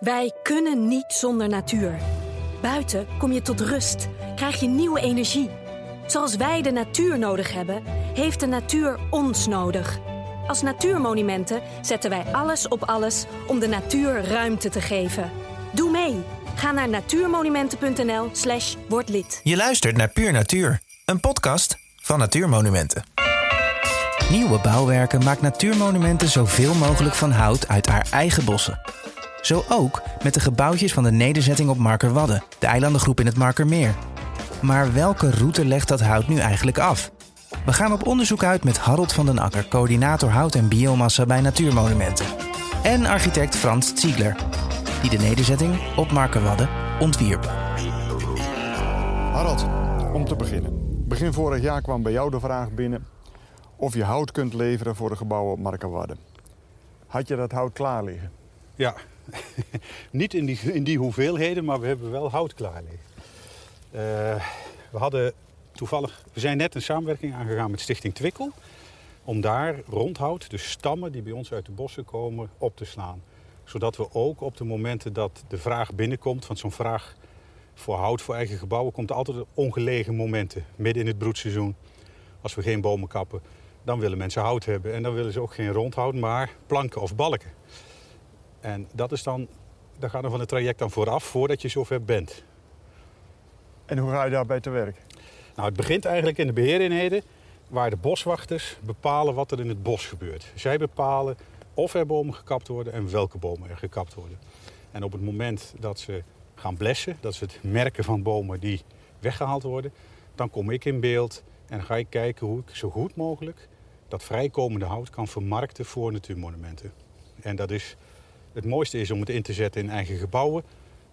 Wij kunnen niet zonder natuur. Buiten kom je tot rust, krijg je nieuwe energie. Zoals wij de natuur nodig hebben, heeft de natuur ons nodig. Als natuurmonumenten zetten wij alles op alles om de natuur ruimte te geven. Doe mee. Ga naar natuurmonumenten.nl/slash word lid. Je luistert naar Puur Natuur, een podcast van Natuurmonumenten. Nieuwe bouwwerken maakt Natuurmonumenten zoveel mogelijk van hout uit haar eigen bossen. Zo ook met de gebouwtjes van de nederzetting op Markerwadden, de eilandengroep in het Markermeer. Maar welke route legt dat hout nu eigenlijk af? We gaan op onderzoek uit met Harold van den Akker, coördinator hout en biomassa bij Natuurmonumenten. En architect Frans Ziegler, die de nederzetting op Markerwadden ontwierp. Harald, om te beginnen. Begin vorig jaar kwam bij jou de vraag binnen of je hout kunt leveren voor de gebouwen op Markerwadden. Had je dat hout klaar liggen? Ja, niet in die, in die hoeveelheden, maar we hebben wel hout klaar liggen. Eh, we hadden toevallig, we zijn net een samenwerking aangegaan met Stichting Twikkel. Om daar rondhout, dus stammen die bij ons uit de bossen komen, op te slaan. Zodat we ook op de momenten dat de vraag binnenkomt, want zo'n vraag voor hout voor eigen gebouwen komt altijd op ongelegen momenten. Midden in het broedseizoen, als we geen bomen kappen, dan willen mensen hout hebben. En dan willen ze ook geen rondhout, maar planken of balken. En dat is dan, daar gaat dan van het traject dan vooraf, voordat je zover bent. En hoe ga je daarbij te werk? Nou, het begint eigenlijk in de beheereenheden, waar de boswachters bepalen wat er in het bos gebeurt. Zij bepalen of er bomen gekapt worden en welke bomen er gekapt worden. En op het moment dat ze gaan blessen, dat is het merken van bomen die weggehaald worden, dan kom ik in beeld en ga ik kijken hoe ik zo goed mogelijk dat vrijkomende hout kan vermarkten voor natuurmonumenten. En dat is, het mooiste is om het in te zetten in eigen gebouwen.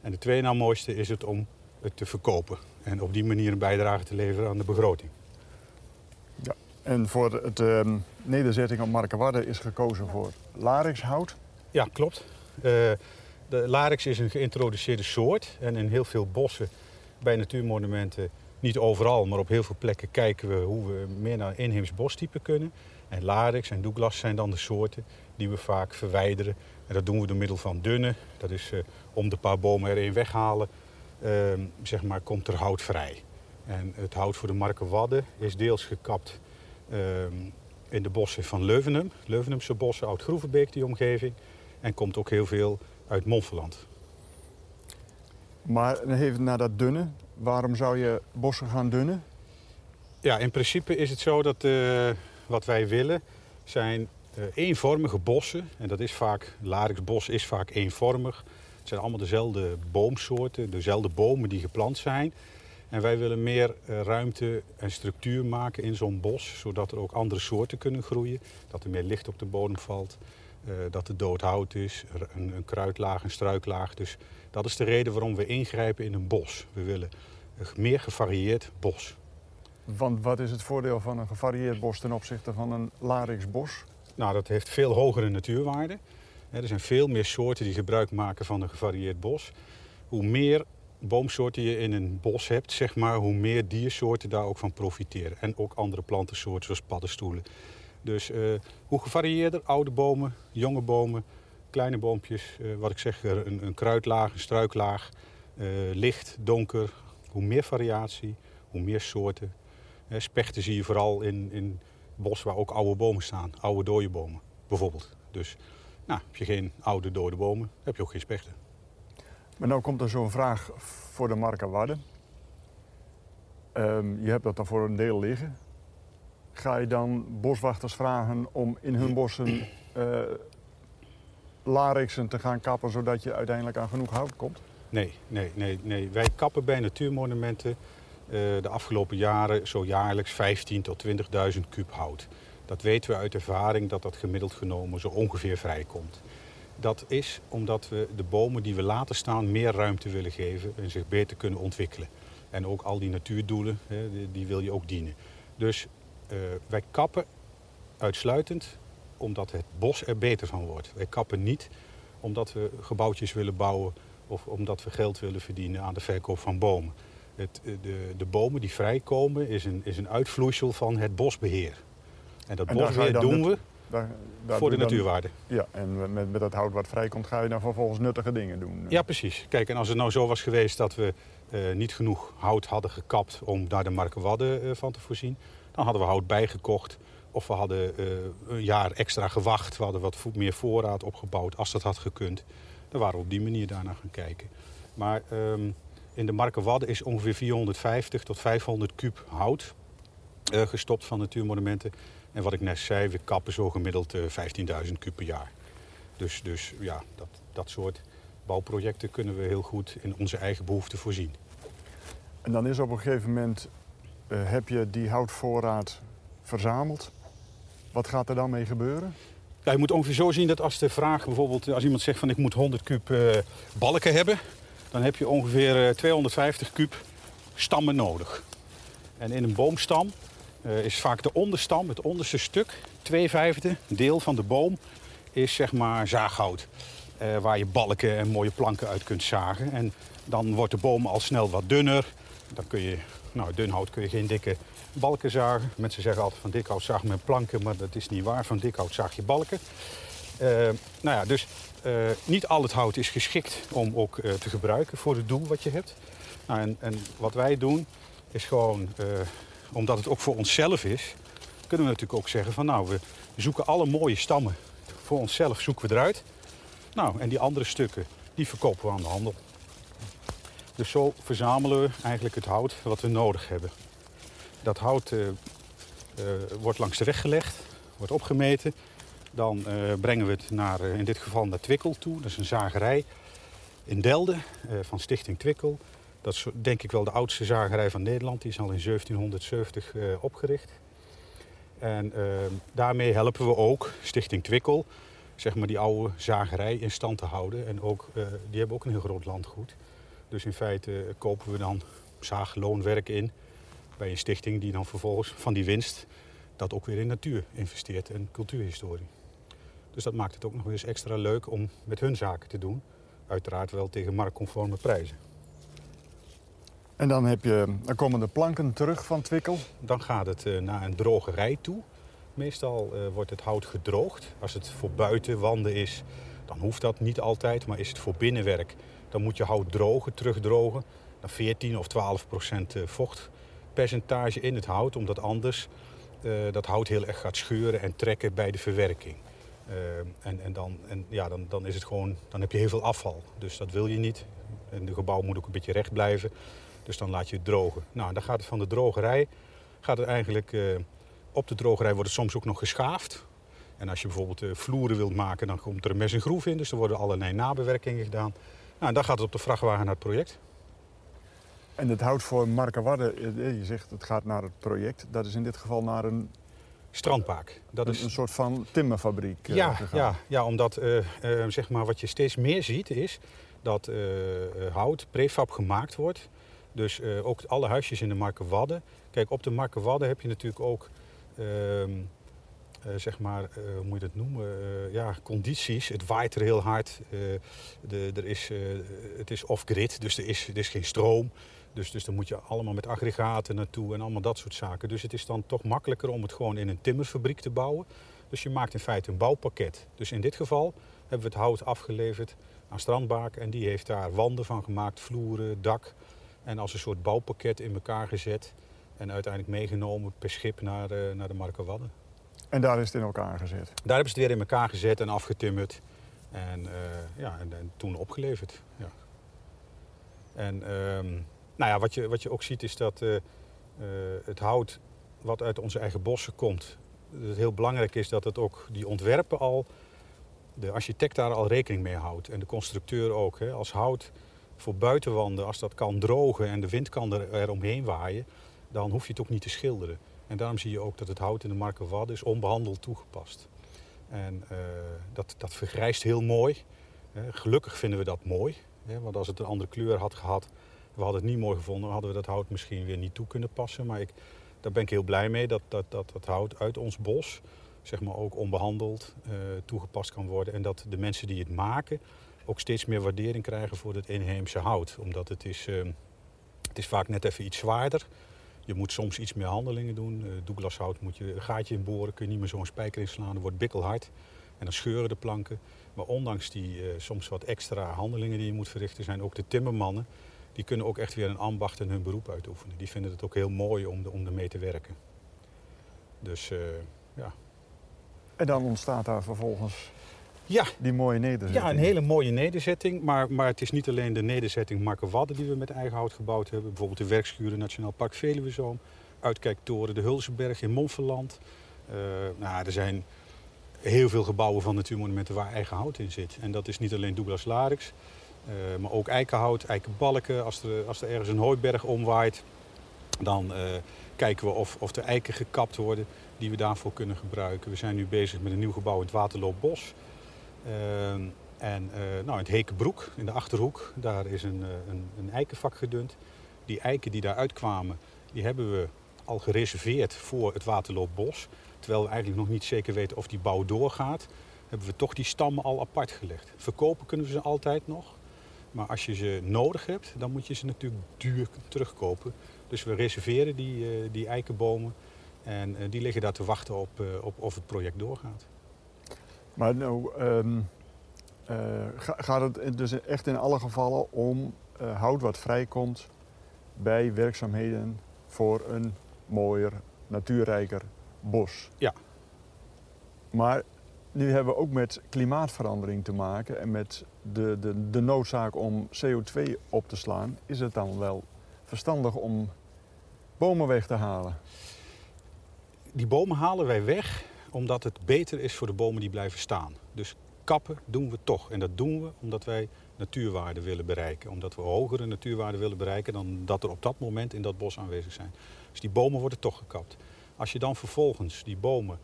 En het tweede na mooiste is het om het te verkopen. En op die manier een bijdrage te leveren aan de begroting. Ja. En voor het ehm, nederzetting op Markerwadden is gekozen voor larixhout. Ja, klopt. Eh, de larix is een geïntroduceerde soort. En in heel veel bossen bij natuurmonumenten, niet overal, maar op heel veel plekken kijken we hoe we meer naar inheems bostype kunnen. En larix en douglas zijn dan de soorten die we vaak verwijderen. En dat doen we door middel van dunne. Dat is eh, om de paar bomen erin weghalen, ehm, zeg maar, komt er hout vrij. En het hout voor de Markerwadden is deels gekapt ehm, in de bossen van Leuvenum. Leuvenumse bossen, Oud-Groevenbeek, die omgeving. En komt ook heel veel uit Montferland. Maar even naar dat dunne. Waarom zou je bossen gaan dunnen? Ja, in principe is het zo dat eh, wat wij willen zijn eenvormige bossen. En dat is vaak, larixbos is vaak eenvormig. Het zijn allemaal dezelfde boomsoorten, dezelfde bomen die geplant zijn. En wij willen meer eh, ruimte en structuur maken in zo'n bos, zodat er ook andere soorten kunnen groeien. Dat er meer licht op de bodem valt, eh, dat er dood hout is, een, kruidlaag, een struiklaag. Dus dat is de reden waarom we ingrijpen in een bos. We willen een meer gevarieerd bos. Want wat is het voordeel van een gevarieerd bos ten opzichte van een larixbos? Nou, dat heeft veel hogere natuurwaarde. Er zijn veel meer soorten die gebruik maken van een gevarieerd bos. Hoe meer boomsoorten je in een bos hebt, zeg maar, hoe meer diersoorten daar ook van profiteren. En ook andere plantensoorten zoals paddenstoelen. Dus eh, hoe gevarieerder, oude bomen, jonge bomen, kleine boompjes, eh, wat ik zeg, een, een kruidlaag, een struiklaag, eh, licht, donker. Hoe meer variatie, hoe meer soorten. Spechten zie je vooral in, in bos waar ook oude bomen staan, oude dode bomen bijvoorbeeld. Dus nou, heb je geen oude dode bomen, heb je ook geen spechten. Maar nou komt er zo'n vraag voor de Markerwadden. Ehm, je hebt dat dan voor een deel liggen. Ga je dan boswachters vragen om in hun bossen eh larixen te gaan kappen... zodat je uiteindelijk aan genoeg hout komt? Nee, nee, nee, nee. Wij kappen bij natuurmonumenten de afgelopen jaren zo jaarlijks 15.000 tot 20.000 kub hout. Dat weten we uit ervaring dat dat gemiddeld genomen zo ongeveer vrijkomt. Dat is omdat we de bomen die we laten staan meer ruimte willen geven en zich beter kunnen ontwikkelen. En ook al die natuurdoelen, die wil je ook dienen. Dus eh, wij kappen uitsluitend omdat het bos er beter van wordt. Wij kappen niet omdat we gebouwtjes willen bouwen of omdat we geld willen verdienen aan de verkoop van bomen. Het, eh, de, de bomen die vrijkomen is een, is een uitvloeisel van het bosbeheer. En dat En bosbeheer doen nut- we Daar, daar voor de dan- natuurwaarde. Ja, en met, met dat hout wat vrijkomt ga je dan vervolgens nuttige dingen doen. Ja, precies. Kijk, en als het nou zo was geweest dat we eh, niet genoeg hout hadden gekapt om daar de Markenwadden eh, van te voorzien, dan hadden we hout bijgekocht. Of we hadden een jaar extra gewacht. We hadden wat meer voorraad opgebouwd als dat had gekund. Dan waren we op die manier daarna gaan kijken. Maar ehm, in de Markenwadden is ongeveer 450 tot 500 kuub hout eh, gestopt van natuurmonumenten. En wat ik net zei, we kappen zo gemiddeld eh, 15.000 kuub per jaar. Dus, dus ja, dat, dat soort bouwprojecten kunnen we heel goed in onze eigen behoeften voorzien. En dan is op een gegeven moment, eh, heb je die houtvoorraad verzameld. Wat gaat er dan mee gebeuren? Ja, je moet ongeveer zo zien dat als de vraag bijvoorbeeld, als iemand zegt van ik moet 100 kuub eh, balken hebben, dan heb je ongeveer eh, 250 kuub stammen nodig. En in een boomstam eh, is vaak de onderstam, het onderste stuk, twee vijfde deel van de boom, is zeg maar zaaghout. eh, waar je balken en mooie planken uit kunt zagen. En dan wordt de boom al snel wat dunner. Dan kun je, nou dun hout kun je geen dikke balken zagen. Mensen zeggen altijd van dik hout zaag men planken, maar dat is niet waar. Van dik hout zaag je balken. Eh, nou ja, dus eh, niet al het hout is geschikt om ook eh, te gebruiken voor het doel wat je hebt. Nou, en, wat wij doen is gewoon, omdat het ook voor onszelf is, kunnen we natuurlijk ook zeggen van nou, we zoeken alle mooie stammen voor onszelf zoeken we eruit. Nou, en die andere stukken, die verkopen we aan de handel. Dus zo verzamelen we eigenlijk het hout wat we nodig hebben. Dat hout wordt langs de weg gelegd, wordt opgemeten. Dan eh, brengen we het naar, eh, in dit geval naar Twikkel toe. Dat is een zagerij in Delden eh, van Stichting Twikkel. Dat is denk ik wel de oudste zagerij van Nederland. Die is al in 1770 eh, opgericht. En eh, daarmee helpen we ook Stichting Twikkel, zeg maar die oude zagerij in stand te houden. En ook, die hebben ook een heel groot landgoed. Dus in feite kopen we dan zaagloonwerk in bij een stichting die dan vervolgens van die winst dat ook weer in natuur investeert en cultuurhistorie. Dus dat maakt het ook nog eens extra leuk om met hun zaken te doen. Uiteraard wel tegen marktconforme prijzen. En dan, heb je, dan komen de planken terug van Twikkel. Dan gaat het eh, naar een drogerij toe. Meestal eh, wordt het hout gedroogd. Als het voor buitenwanden is, dan hoeft dat niet altijd. Maar is het voor binnenwerk, dan moet je hout drogen, terugdrogen. Dan 14 of 12 procent eh, vochtpercentage in het hout. Omdat anders dat hout heel erg gaat scheuren en trekken bij de verwerking. Eh, en en, dan, en ja, dan, dan, is het gewoon, dan heb je heel veel afval. Dus dat wil je niet. En de gebouw moet ook een beetje recht blijven. Dus dan laat je het drogen. Nou, dan gaat het van de drogerij, gaat het eigenlijk, eh, op de drogerij wordt het soms ook nog geschaafd. En als je bijvoorbeeld eh, vloeren wilt maken, dan komt er een mes en groef in. Dus er worden allerlei nabewerkingen gedaan. Nou, en dan gaat het op de vrachtwagen naar het project. En het hout voor Markenwadde, eh, je zegt het gaat naar het project. Dat is in dit geval naar een, Strandpaak. Dat een, is een soort van timmerfabriek eh, Ja, gegaan. ja, ja omdat eh, eh, zeg maar wat je steeds meer ziet is dat hout prefab gemaakt wordt. Dus ook alle huisjes in de Markenwadden. Kijk, op de Markenwadden heb je natuurlijk ook ehm, eh, zeg maar, hoe moet je dat noemen? Ja, condities. Het waait er heel hard. De, er is, het is off-grid, dus er is, er is geen stroom. Dus, dus dan moet je allemaal met aggregaten naartoe en allemaal dat soort zaken. Dus het is dan toch makkelijker om het gewoon in een timmerfabriek te bouwen. Dus je maakt in feite een bouwpakket. Dus in dit geval hebben we het hout afgeleverd aan Strandbaak. En die heeft daar wanden van gemaakt, vloeren, dak. En als een soort bouwpakket in elkaar gezet. En uiteindelijk meegenomen per schip naar, eh, naar de. En daar is het in elkaar gezet. Daar hebben ze het weer in elkaar gezet en afgetimmerd. En, eh, ja, en, en toen opgeleverd. Ja. En ehm, nou ja, wat, je, wat je ook ziet is dat eh, eh, het hout wat uit onze eigen bossen komt. Het heel belangrijk is dat het ook die ontwerpen al, de architect daar al rekening mee houdt. En de constructeur ook. Hè. Als hout voor buitenwanden, als dat kan drogen en de wind kan er, omheen waaien, dan hoef je het ook niet te schilderen. En daarom zie je ook dat het hout in de Markenwadden is onbehandeld toegepast. En eh, dat, dat vergrijst heel mooi. Gelukkig vinden we dat mooi. Want als het een andere kleur had gehad, we hadden het niet mooi gevonden, hadden we dat hout misschien weer niet toe kunnen passen. Maar ik, daar ben ik heel blij mee dat dat, dat, dat hout uit ons bos, zeg maar ook onbehandeld, eh, toegepast kan worden. En dat de mensen die het maken ook steeds meer waardering krijgen voor het inheemse hout. Omdat het is, eh, het is vaak net even iets zwaarder. Je moet soms iets meer handelingen doen. Uh, Douglashout moet je een gaatje in boren, kun je niet meer zo'n spijker inslaan. Dan wordt bikkelhard en dan scheuren de planken. Maar ondanks die uh, soms wat extra handelingen die je moet verrichten, zijn ook de timmermannen die kunnen ook echt weer een ambacht en hun beroep uitoefenen. Die vinden het ook heel mooi om, de, om ermee te werken. Dus uh, ja. En dan ontstaat daar vervolgens ja. die mooie nederzetting. Ja, een hele mooie nederzetting. Maar, maar het is niet alleen de nederzetting Markenwadden die we met eigen hout gebouwd hebben. Bijvoorbeeld de werkschuren Nationaal Park Veluwezoom. Uitkijktoren de Hulzenberg in Montferland. Uh, nou, er zijn heel veel gebouwen van natuurmonumenten waar eigen hout in zit. En dat is niet alleen Douglas Larix. Uh, maar ook eikenhout, eikenbalken. Als er, als er ergens een hooiberg omwaait, dan uh, kijken we of, of er eiken gekapt worden die we daarvoor kunnen gebruiken. We zijn nu bezig met een nieuw gebouw in het Waterloopbos. Uh, en nou, in het Hekenbroek, in de Achterhoek, daar is een, een, een eikenvak gedund. Die eiken die daar uitkwamen, die hebben we al gereserveerd voor het Waterloopbos. Terwijl we eigenlijk nog niet zeker weten of die bouw doorgaat, hebben we toch die stammen al apart gelegd. Verkopen kunnen we ze altijd nog. Maar als je ze nodig hebt, dan moet je ze natuurlijk duur terugkopen. Dus we reserveren die, uh, die eikenbomen en uh, die liggen daar te wachten op, uh, op of het project doorgaat. Maar nou, um, gaat het dus echt in alle gevallen om hout wat vrijkomt bij werkzaamheden voor een mooier, natuurrijker bos? Ja. Maar nu hebben we ook met klimaatverandering te maken en met de, de, de noodzaak om CO2 op te slaan. Is het dan wel verstandig om bomen weg te halen? Die bomen halen wij weg omdat het beter is voor de bomen die blijven staan. Dus kappen doen we toch. En dat doen we omdat wij natuurwaarden willen bereiken. Omdat we hogere natuurwaarden willen bereiken dan dat er op dat moment in dat bos aanwezig zijn. Dus die bomen worden toch gekapt. Als je dan vervolgens die bomen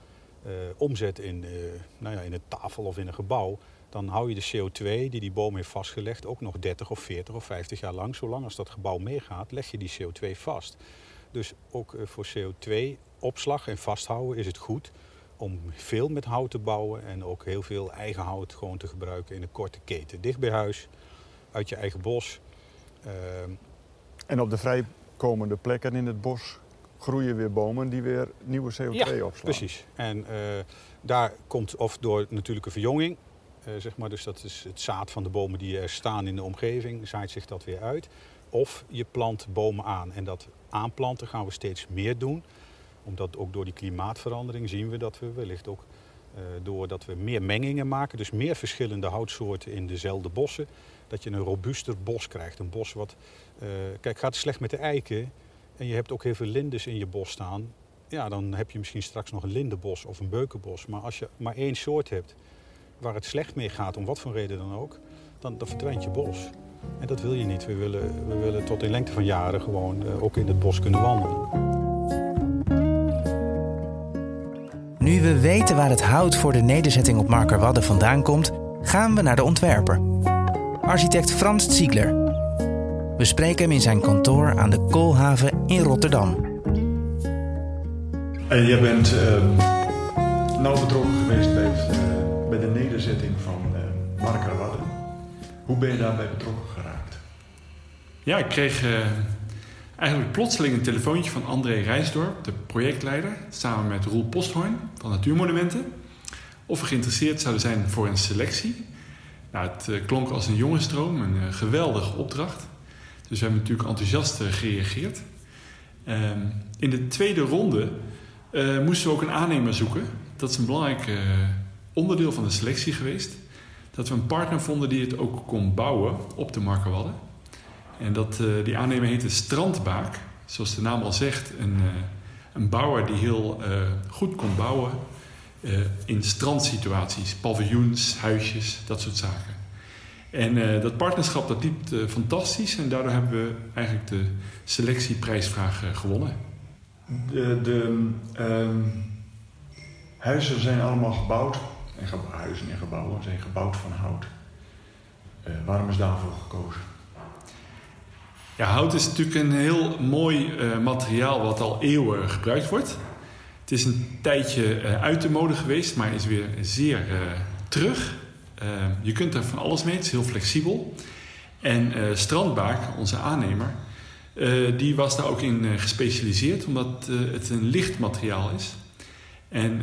uh, omzet in, uh, nou ja, in een tafel of in een gebouw, dan hou je de CO2 die die boom heeft vastgelegd ook nog 30 of 40 of 50 jaar lang. Zolang als dat gebouw meegaat, leg je die CO2 vast. Dus ook uh, voor CO2-opslag en vasthouden is het goed om veel met hout te bouwen en ook heel veel eigen hout gewoon te gebruiken in een korte keten. Dicht bij huis, uit je eigen bos. Ehm, en op de vrijkomende plekken in het bos groeien weer bomen die weer nieuwe CO2 ja, opslaan. precies. En uh, daar komt of door natuurlijke verjonging, zeg maar, dus dat is het zaad van de bomen die er staan in de omgeving, zaait zich dat weer uit. Of je plant bomen aan. En dat aanplanten gaan we steeds meer doen. Omdat ook door die klimaatverandering zien we dat we wellicht ook uh, doordat we meer mengingen maken, dus meer verschillende houtsoorten in dezelfde bossen, dat je een robuuster bos krijgt. Een bos wat, uh, kijk, gaat het slecht met de eiken, en je hebt ook heel veel lindes in je bos staan, ja, dan heb je misschien straks nog een lindenbos of een beukenbos. Maar als je maar één soort hebt waar het slecht mee gaat, om wat voor reden dan ook, dan, dan verdwijnt je bos. En dat wil je niet. We willen, we willen tot in lengte van jaren gewoon uh, ook in het bos kunnen wandelen. Nu we weten waar het hout voor de nederzetting op Markerwadde vandaan komt, gaan we naar de ontwerper. Architect Frans Ziegler we spreken hem in zijn kantoor aan de Koolhaven in Rotterdam. En jij bent uh, nauw betrokken geweest bij, het, uh, bij de nederzetting van uh, Mark. Hoe ben je daarbij betrokken geraakt? Ja, ik kreeg uh, eigenlijk plotseling een telefoontje van André Rijsdorp, de projectleider, samen met Roel Posthoorn van Natuurmonumenten, of we geïnteresseerd zouden zijn voor een selectie. Nou, het klonk als een jongenstroom, een geweldige opdracht. Dus we hebben natuurlijk enthousiast eh, gereageerd. Ehm, in de tweede ronde moesten we ook een aannemer zoeken. Dat is een belangrijk uh, onderdeel van de selectie geweest. Dat we een partner vonden die het ook kon bouwen op de Markerwadden. En dat, uh, die aannemer heette Strandbaak. Zoals de naam al zegt, een, een bouwer die heel goed kon bouwen in strandsituaties. Paviljoens, huisjes, dat soort zaken. En dat partnerschap dat liep fantastisch en daardoor hebben we eigenlijk de selectieprijsvraag gewonnen. De, de um, huizen zijn allemaal gebouwd, en huizen en gebouwen zijn gebouwd van hout. waarom is daarvoor gekozen? Ja, hout is natuurlijk een heel mooi materiaal wat al eeuwen gebruikt wordt. Het is een tijdje uit de mode geweest, maar is weer zeer terug. Ehm, je kunt er van alles mee, het is heel flexibel. En Strandbaak, onze aannemer, die was daar ook in gespecialiseerd, omdat het een licht materiaal is. En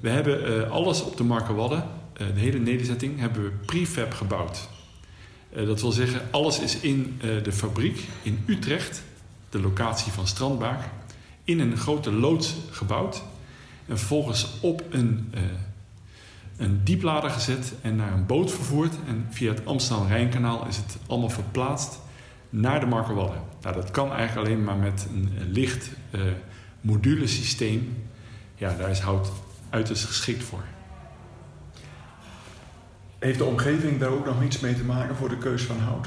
we hebben alles op de Markerwadden, de hele nederzetting, hebben we prefab gebouwd. dat wil zeggen, alles is in de fabriek in Utrecht, de locatie van Strandbaak, in een grote loods gebouwd. En vervolgens op een een dieplader gezet en naar een boot vervoerd. En via het Amsterdam-Rijnkanaal is het allemaal verplaatst naar de Markerwadden. Nou, dat kan eigenlijk alleen maar met een, licht uh, modulesysteem. Ja, daar is hout uiterst geschikt voor. Heeft de omgeving daar ook nog niets mee te maken voor de keus van hout?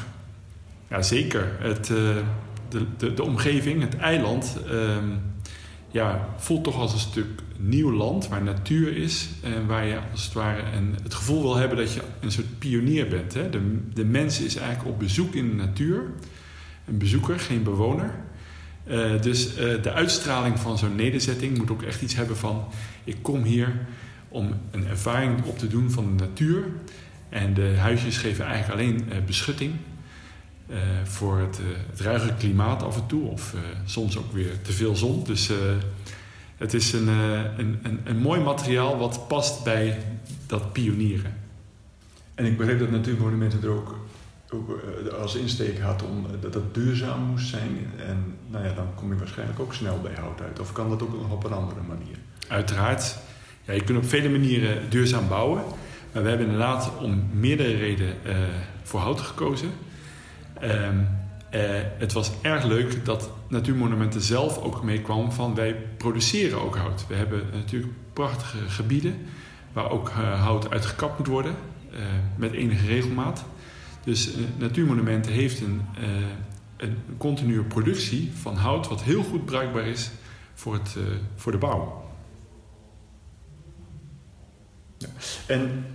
Ja, zeker. Het, uh, de, de, de, omgeving, het eiland, uh, ja, voelt toch als een stuk nieuw land waar natuur is en waar je als het ware een, het gevoel wil hebben dat je een soort pionier bent. Hè? De, de mens is eigenlijk op bezoek in de natuur, een bezoeker, geen bewoner. Uh, dus uh, de uitstraling van zo'n nederzetting moet ook echt iets hebben van: ik kom hier om een ervaring op te doen van de natuur. En de huisjes geven eigenlijk alleen uh, beschutting. Voor het, het ruige klimaat af en toe, of soms ook weer te veel zon. Dus het is een, een, een, een, mooi materiaal wat past bij dat pionieren. En ik begreep dat Natuurmonumenten er ook, ook als insteek had om dat het duurzaam moest zijn. En nou ja, dan kom je waarschijnlijk ook snel bij hout uit. Of kan dat ook nog op een andere manier? Uiteraard. Ja, je kunt op vele manieren duurzaam bouwen. Maar we hebben inderdaad om meerdere redenen voor hout gekozen. Uh, het was erg leuk dat Natuurmonumenten zelf ook meekwam van wij produceren ook hout. We hebben natuurlijk prachtige gebieden waar ook uh, hout uitgekapt moet worden met enige regelmaat. Dus Natuurmonumenten heeft een, een continue productie van hout wat heel goed bruikbaar is voor, het, voor de bouw. Ja. En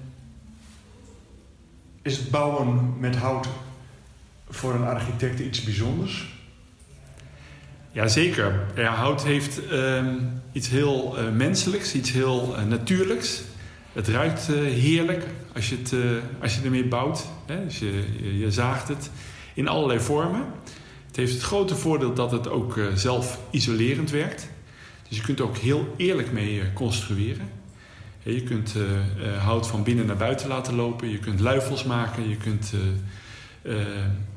is het bouwen met hout voor een architect iets bijzonders? Jazeker. Ja, hout heeft uh, iets heel uh, menselijks, iets heel uh, natuurlijks. Het ruikt uh, heerlijk als je, het, als je ermee bouwt. Hè? Dus je, je, zaagt het in allerlei vormen. Het heeft het grote voordeel dat het ook zelf isolerend werkt. Dus je kunt er ook heel eerlijk mee construeren. je kunt hout van binnen naar buiten laten lopen. Je kunt luifels maken. Je kunt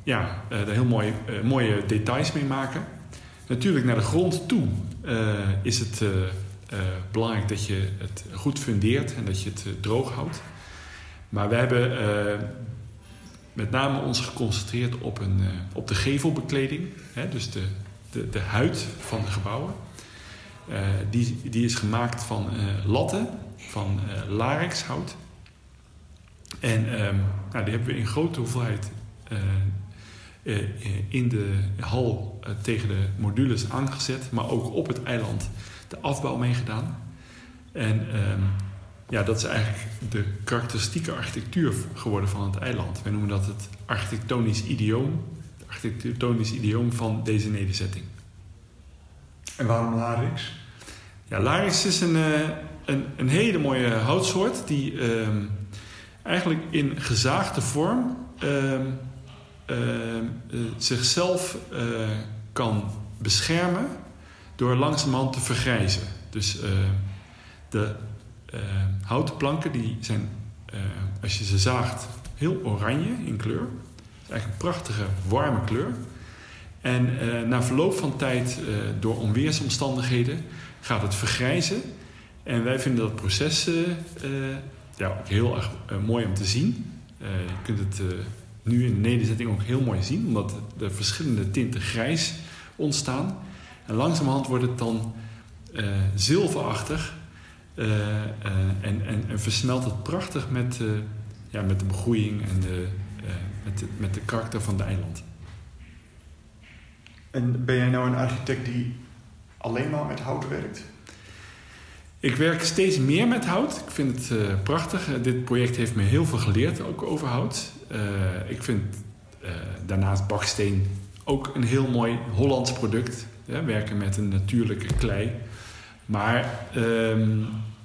ja, uh, heel mooi, mooie details mee maken. Natuurlijk naar de grond toe is het belangrijk dat je het goed fundeert en dat je het droog houdt. Maar we hebben met name ons geconcentreerd op, een, op de gevelbekleding, hè, dus de, de, de huid van de gebouwen. die, die is gemaakt van latten, van larixhout. En um, nou, die hebben we in grote hoeveelheid uh, in de hal tegen de modules aangezet, maar ook op het eiland de afbouw meegedaan. En ehm, ja, dat is eigenlijk de karakteristieke architectuur geworden van het eiland. Wij noemen dat het architectonisch idioom, het architectonisch idioom van deze nederzetting. En waarom larix? Ja, larix is een, een, een hele mooie houtsoort die um, eigenlijk in gezaagde vorm um, Ehm, eh, zichzelf eh, kan beschermen door langzamerhand te vergrijzen. Dus eh, de houten planken die zijn, als je ze zaagt, heel oranje in kleur. Is eigenlijk een prachtige warme kleur. En na verloop van tijd, door onweersomstandigheden, gaat het vergrijzen. En wij vinden dat proces ja, heel erg mooi om te zien. je kunt het nu in de nederzetting ook heel mooi zien, omdat er verschillende tinten grijs ontstaan. En langzamerhand wordt het dan uh, zilverachtig uh, uh, en, en, en, versnelt het prachtig met, ja, met de begroeiing en de, met, de, met de karakter van het eiland. En ben jij nou een architect die alleen maar met hout werkt? Ik werk steeds meer met hout. Ik vind het prachtig. dit project heeft me heel veel geleerd, ook over hout. Uh, ik vind uh, daarnaast baksteen ook een heel mooi Hollands product. werken met een natuurlijke klei. Maar ehm,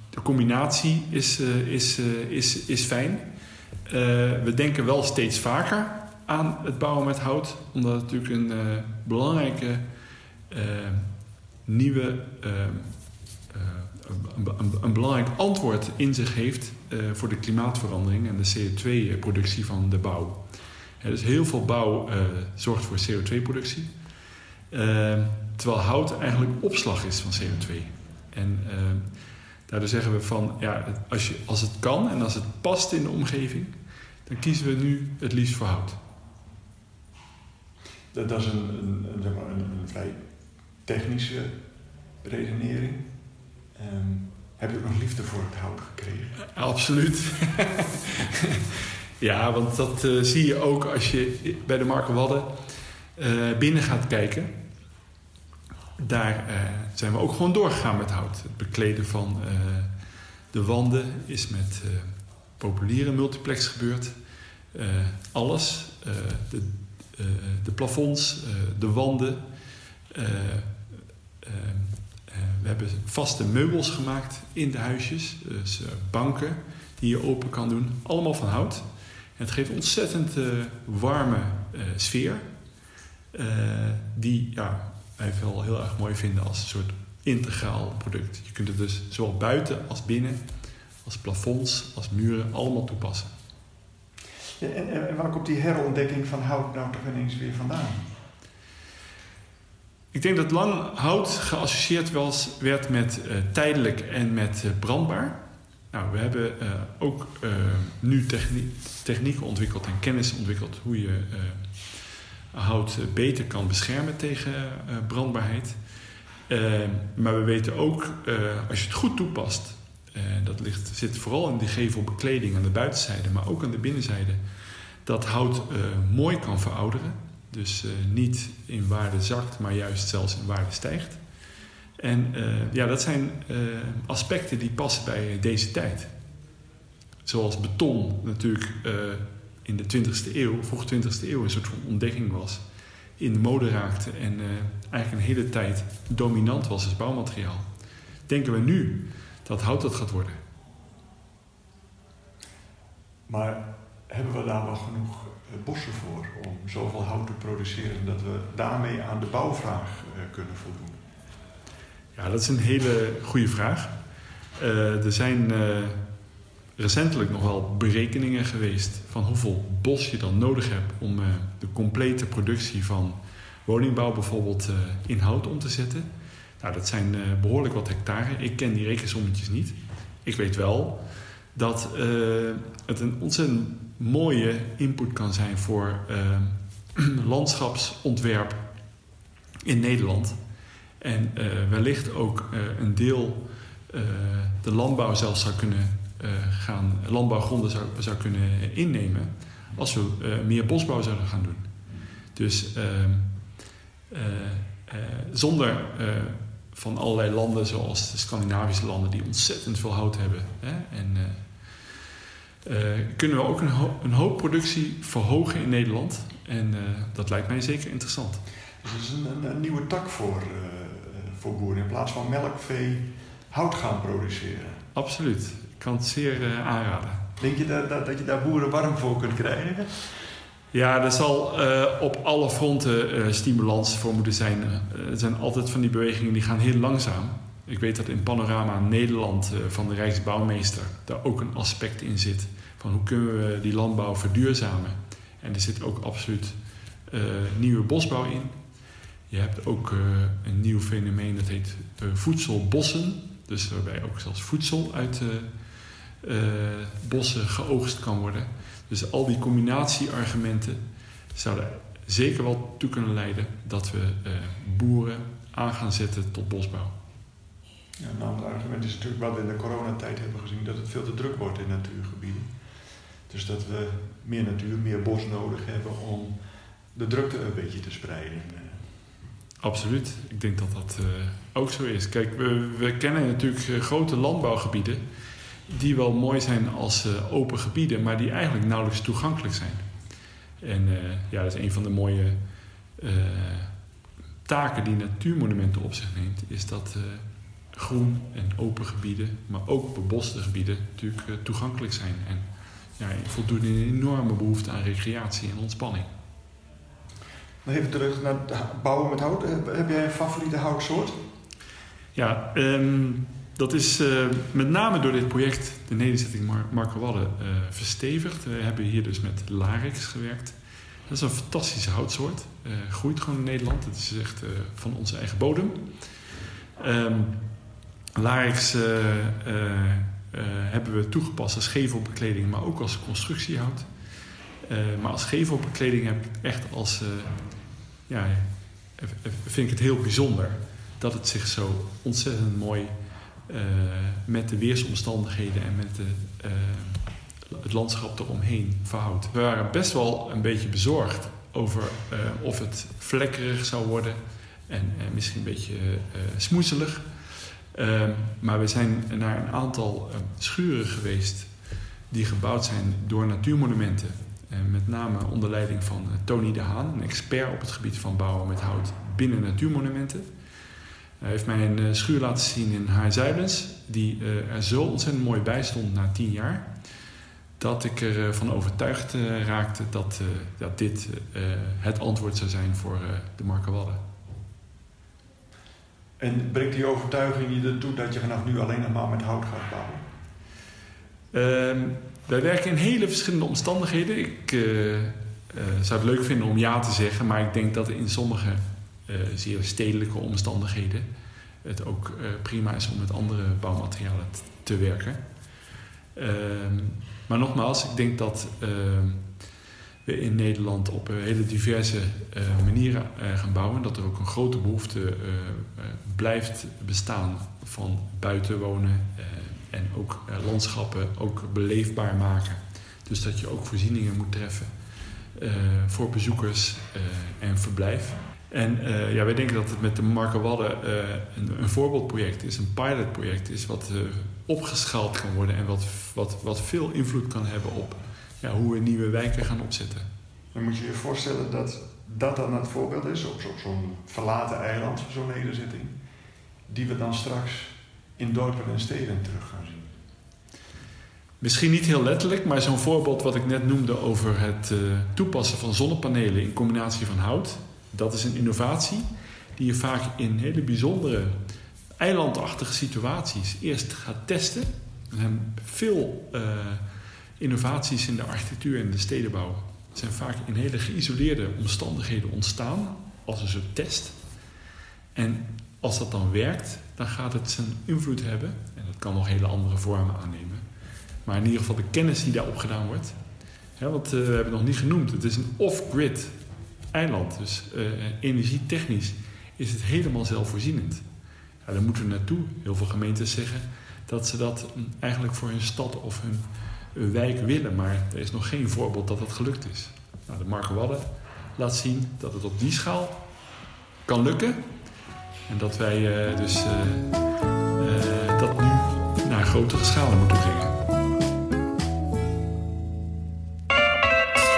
de combinatie is, is, is, is fijn. we denken wel steeds vaker aan het bouwen met hout, omdat het natuurlijk een belangrijke nieuwe, uh, een, belangrijk antwoord in zich heeft voor de klimaatverandering en de CO2-productie van de bouw. dus heel veel bouw zorgt voor CO2-productie, terwijl hout eigenlijk opslag is van CO2. En daardoor zeggen we van, ja, als, je, als het kan en als het past in de omgeving, dan kiezen we nu het liefst voor hout. Dat, is een, zeg maar een, een, vrij technische redenering. Um, heb je nog liefde voor het hout gekregen? Absoluut. ja, want dat uh, zie je ook als je bij de Marken Wadden uh, binnen gaat kijken. Daar zijn we ook gewoon doorgegaan met hout. Het bekleden van de wanden is met populiere multiplex gebeurd. alles. de eh, de plafonds, eh, de wanden. Eh, we hebben vaste meubels gemaakt in de huisjes. Dus banken die je open kan doen. Allemaal van hout. En het geeft ontzettend warme sfeer. die ja, wij wel heel erg mooi vinden als een soort integraal product. Je kunt het dus zowel buiten als binnen, als plafonds, als muren, allemaal toepassen. En, en, waar komt die herontdekking van hout nou toch ineens weer vandaan? Ik denk dat lang hout geassocieerd was, werd met uh, tijdelijk en met uh, brandbaar. Nou, we hebben uh, ook nu technie technieken ontwikkeld en kennis ontwikkeld hoe je hout beter kan beschermen tegen brandbaarheid. maar we weten ook, als je het goed toepast, dat ligt, zit vooral in de gevelbekleding aan de buitenzijde, maar ook aan de binnenzijde. Dat hout mooi kan verouderen. Dus uh, niet in waarde zakt, maar juist zelfs in waarde stijgt. En uh, ja, dat zijn aspecten die passen bij deze tijd. Zoals beton natuurlijk in de 20e eeuw, vroeg 20e eeuw, een soort van ontdekking was. In de mode raakte en eigenlijk een hele tijd dominant was als bouwmateriaal. Denken we nu dat hout dat gaat worden. Maar hebben we daar wel genoeg eh, bossen voor om zoveel hout te produceren dat we daarmee aan de bouwvraag eh, kunnen voldoen? Ja, dat is een hele goede vraag. Uh, er zijn recentelijk nog wel berekeningen geweest van hoeveel bos je dan nodig hebt om de complete productie van woningbouw bijvoorbeeld in hout om te zetten. Nou, dat zijn behoorlijk wat hectare. Ik ken die rekensommetjes niet. Ik weet wel dat het een ontzettend mooie input kan zijn voor uh, landschapsontwerp in Nederland. En uh, wellicht ook een deel de landbouw zelfs zou kunnen gaan, landbouwgronden zou, zou kunnen innemen als we meer bosbouw zouden gaan doen. Dus ehm, zonder van allerlei landen zoals de Scandinavische landen die ontzettend veel hout hebben hè, en kunnen we ook een, ho een, hoop productie verhogen in Nederland. En uh, dat lijkt mij zeker interessant. Dus het is een, een nieuwe tak voor, uh, voor boeren. In plaats van melkvee hout gaan produceren. Absoluut. Ik kan het zeer aanraden. Denk je dat, dat, dat, je daar boeren warm voor kunt krijgen? Ja, er zal op alle fronten stimulans voor moeten zijn. er zijn altijd van die bewegingen die gaan heel langzaam. Ik weet dat in Panorama Nederland van de Rijksbouwmeester daar ook een aspect in zit van hoe kunnen we die landbouw verduurzamen. En er zit ook absoluut uh, nieuwe bosbouw in. Je hebt ook uh, een nieuw fenomeen dat heet voedselbossen. Dus waarbij ook zelfs voedsel uit bossen geoogst kan worden. Dus al die combinatieargumenten zouden zeker wel toe kunnen leiden dat we boeren aan gaan zetten tot bosbouw. Ja, een ander argument is natuurlijk wat we in de coronatijd hebben gezien, dat het veel te druk wordt in natuurgebieden. Dus dat we meer natuur, meer bos nodig hebben om de drukte een beetje te spreiden. Absoluut. Ik denk dat dat uh, ook zo is. Kijk, we, we kennen natuurlijk uh, grote landbouwgebieden die wel mooi zijn als uh, open gebieden, maar die eigenlijk nauwelijks toegankelijk zijn. En ja, dat is een van de mooie taken die Natuurmonumenten op zich neemt, is dat groen en open gebieden, maar ook beboste gebieden natuurlijk toegankelijk zijn. En ja, voldoen een enorme behoefte aan recreatie en ontspanning. Nog even terug naar bouwen met hout. Heb jij een favoriete houtsoort? Ja, ehm, dat is uh, met name door dit project, de nederzetting Mar Marco Wadden, uh, verstevigd. We hebben hier dus met Larix gewerkt. Dat is een fantastische houtsoort. Uh, groeit gewoon in Nederland. Het is echt van onze eigen bodem. Um, Larix hebben we toegepast als gevelbekleding, maar ook als constructiehout. maar als gevelbekleding heb ik echt als... ja, vind ik het heel bijzonder dat het zich zo ontzettend mooi met de weersomstandigheden en met de, het landschap eromheen verhoudt. We waren best wel een beetje bezorgd over of het vlekkerig zou worden en misschien een beetje smoezelig. Ehm, maar we zijn naar een aantal schuren geweest die gebouwd zijn door natuurmonumenten. met name onder leiding van Tony de Haan, een expert op het gebied van bouwen met hout binnen natuurmonumenten. Hij heeft mij een eh, schuur laten zien in Haarzuilens, die eh, er zo ontzettend mooi bij stond na tien jaar, dat ik ervan overtuigd eh, raakte dat, dat dit het antwoord zou zijn voor de Markenwadden. En brengt die overtuiging je ertoe dat je vanaf nu alleen nog maar met hout gaat bouwen? Uh, wij werken in hele verschillende omstandigheden. Ik uh, uh, zou het leuk vinden om ja te zeggen, maar ik denk dat in sommige uh, zeer stedelijke omstandigheden het ook prima is om met andere bouwmaterialen te werken. Ehm, maar nogmaals, ik denk dat ehm, in Nederland op hele diverse uh, manieren gaan bouwen. Dat er ook een grote behoefte blijft bestaan van buiten wonen en ook landschappen ook beleefbaar maken. Dus dat je ook voorzieningen moet treffen voor bezoekers en verblijf. En ja, wij denken dat het met de Marco Wadden een, een, voorbeeldproject is, een pilotproject is, wat uh, opgeschaald kan worden en wat, wat, wat veel invloed kan hebben op ja, hoe we nieuwe wijken gaan opzetten. Dan moet je je voorstellen dat dat dan het voorbeeld is op zo'n verlaten eiland, zo'n nederzetting, die we dan straks in dorpen en steden terug gaan zien. Misschien niet heel letterlijk, maar zo'n voorbeeld wat ik net noemde over het toepassen van zonnepanelen in combinatie van hout dat is een innovatie die je vaak in hele bijzondere eilandachtige situaties eerst gaat testen. Er zijn veel uh, innovaties in de architectuur en de stedenbouw. zijn vaak in hele geïsoleerde omstandigheden ontstaan als een soort test. En als dat dan werkt, dan gaat het zijn invloed hebben. En dat kan nog hele andere vormen aannemen. Maar in ieder geval de kennis die daar opgedaan wordt. Hè, want uh, we hebben nog niet genoemd. Het is een off-grid eiland. Dus uh, energietechnisch is het helemaal zelfvoorzienend. Ja, daar moeten we naartoe. Heel veel gemeentes zeggen dat ze dat eigenlijk voor hun stad of hun wijk willen. Maar er is nog geen voorbeeld dat dat gelukt is. Nou, de Marco Wadden laat zien dat het op die schaal kan lukken. En dat wij uh, dus uh, dat nu naar grotere schalen moeten brengen.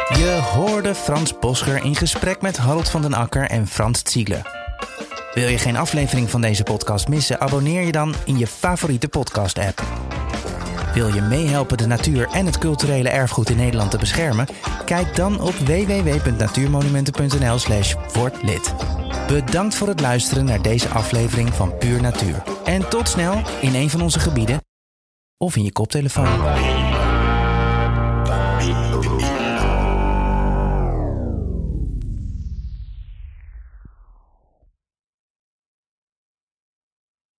Je hoorde Frans Boscher in gesprek met Harold van den Akker en Frans Ziegler. Wil je geen aflevering van deze podcast missen? Abonneer je dan in je favoriete podcast-app. Wil je meehelpen de natuur en het culturele erfgoed in Nederland te beschermen? Kijk dan op www.natuurmonumenten.nl/slash. Bedankt voor het luisteren naar deze aflevering van Puur Natuur. En tot snel in een van onze gebieden of in je koptelefoon.